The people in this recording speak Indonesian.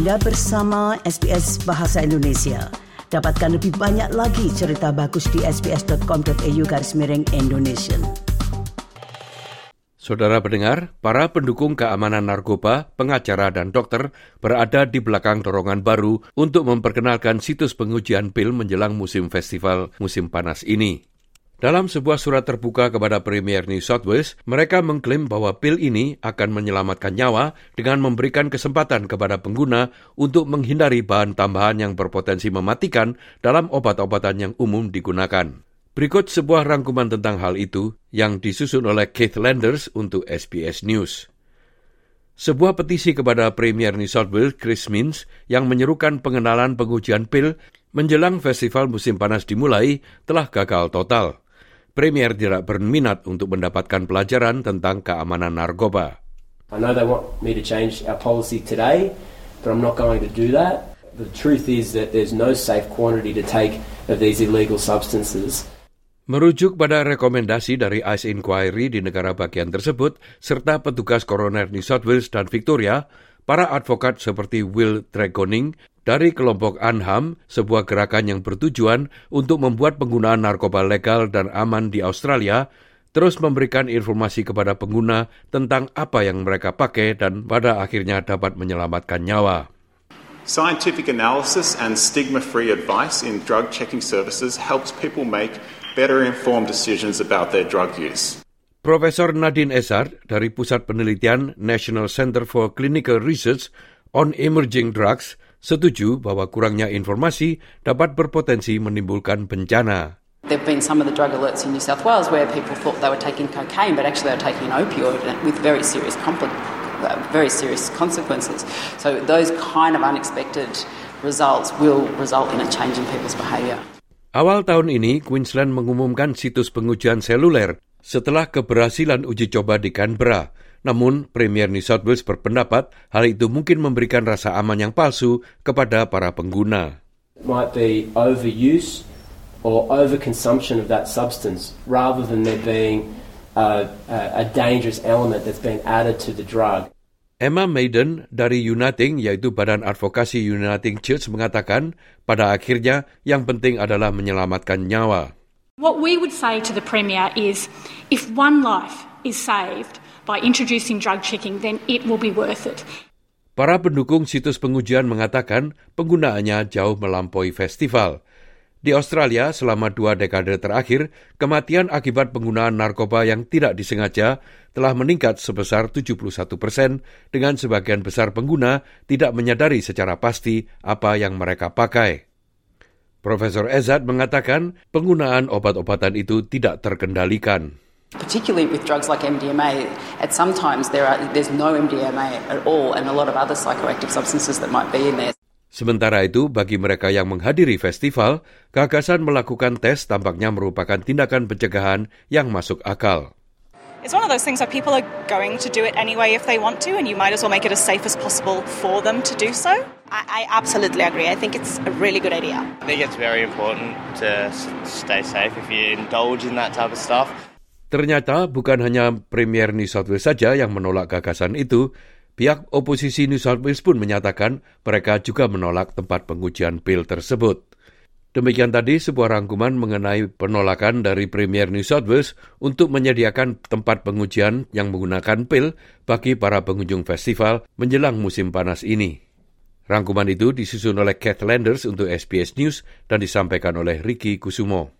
Anda bersama SBS Bahasa Indonesia. Dapatkan lebih banyak lagi cerita bagus di sbs.com.au garis miring Indonesia. Saudara pendengar, para pendukung keamanan narkoba, pengacara, dan dokter berada di belakang dorongan baru untuk memperkenalkan situs pengujian pil menjelang musim festival musim panas ini. Dalam sebuah surat terbuka kepada Premier New South Wales, mereka mengklaim bahwa pil ini akan menyelamatkan nyawa dengan memberikan kesempatan kepada pengguna untuk menghindari bahan tambahan yang berpotensi mematikan dalam obat-obatan yang umum digunakan. Berikut sebuah rangkuman tentang hal itu yang disusun oleh Keith Landers untuk SBS News. Sebuah petisi kepada Premier New South Wales Chris Minns yang menyerukan pengenalan pengujian pil menjelang festival musim panas dimulai telah gagal total. Premier tidak berminat untuk mendapatkan pelajaran tentang keamanan narkoba. I know they want me to change our policy today, but I'm not going to do that. The truth is that there's no safe quantity to take of these illegal substances. Merujuk pada rekomendasi dari ICE Inquiry di negara bagian tersebut, serta petugas koroner New South Wales dan Victoria, para advokat seperti Will Dragoning dari kelompok Anham, sebuah gerakan yang bertujuan untuk membuat penggunaan narkoba legal dan aman di Australia, terus memberikan informasi kepada pengguna tentang apa yang mereka pakai dan pada akhirnya dapat menyelamatkan nyawa. Scientific analysis and stigma-free advice in drug checking services helps people make better informed decisions about their drug use. Profesor Nadine Esar dari Pusat Penelitian National Center for Clinical Research on Emerging Drugs setuju bahwa kurangnya informasi dapat berpotensi menimbulkan bencana. There have been some of the drug alerts in New South Wales where people thought they were taking cocaine, but actually they were taking an opioid with very serious very serious consequences. So those kind of unexpected results will result in a change in people's behaviour. Awal tahun ini, Queensland mengumumkan situs pengujian seluler setelah keberhasilan uji coba di Canberra. Namun, Premier New South Wales berpendapat hal itu mungkin memberikan rasa aman yang palsu kepada para pengguna. Might be overuse or overconsumption of that substance rather than there being a, a, a dangerous element that's been added to the drug. Emma Maiden dari Uniting, yaitu Badan Advokasi Uniting Church, mengatakan pada akhirnya yang penting adalah menyelamatkan nyawa. What we would say to the Premier is, if one life is saved, by introducing drug checking, then it will be worth it. Para pendukung situs pengujian mengatakan penggunaannya jauh melampaui festival. Di Australia, selama dua dekade terakhir, kematian akibat penggunaan narkoba yang tidak disengaja telah meningkat sebesar 71 persen dengan sebagian besar pengguna tidak menyadari secara pasti apa yang mereka pakai. Profesor Ezat mengatakan penggunaan obat-obatan itu tidak terkendalikan. Particularly with drugs like MDMA, at sometimes there are, there's no MDMA at all and a lot of other psychoactive substances that might be in there. Sementara itu, bagi mereka yang menghadiri festival, gagasan melakukan tes tampaknya merupakan tindakan pencegahan yang masuk akal. It's one of those things where people are going to do it anyway if they want to, and you might as well make it as safe as possible for them to do so. I, I absolutely agree. I think it's a really good idea. I think it's very important to stay safe if you indulge in that type of stuff. Ternyata bukan hanya Premier New South Wales saja yang menolak gagasan itu, pihak oposisi New South Wales pun menyatakan mereka juga menolak tempat pengujian pil tersebut. Demikian tadi sebuah rangkuman mengenai penolakan dari Premier New South Wales untuk menyediakan tempat pengujian yang menggunakan pil bagi para pengunjung festival menjelang musim panas ini. Rangkuman itu disusun oleh Kath Landers untuk SBS News dan disampaikan oleh Ricky Kusumo.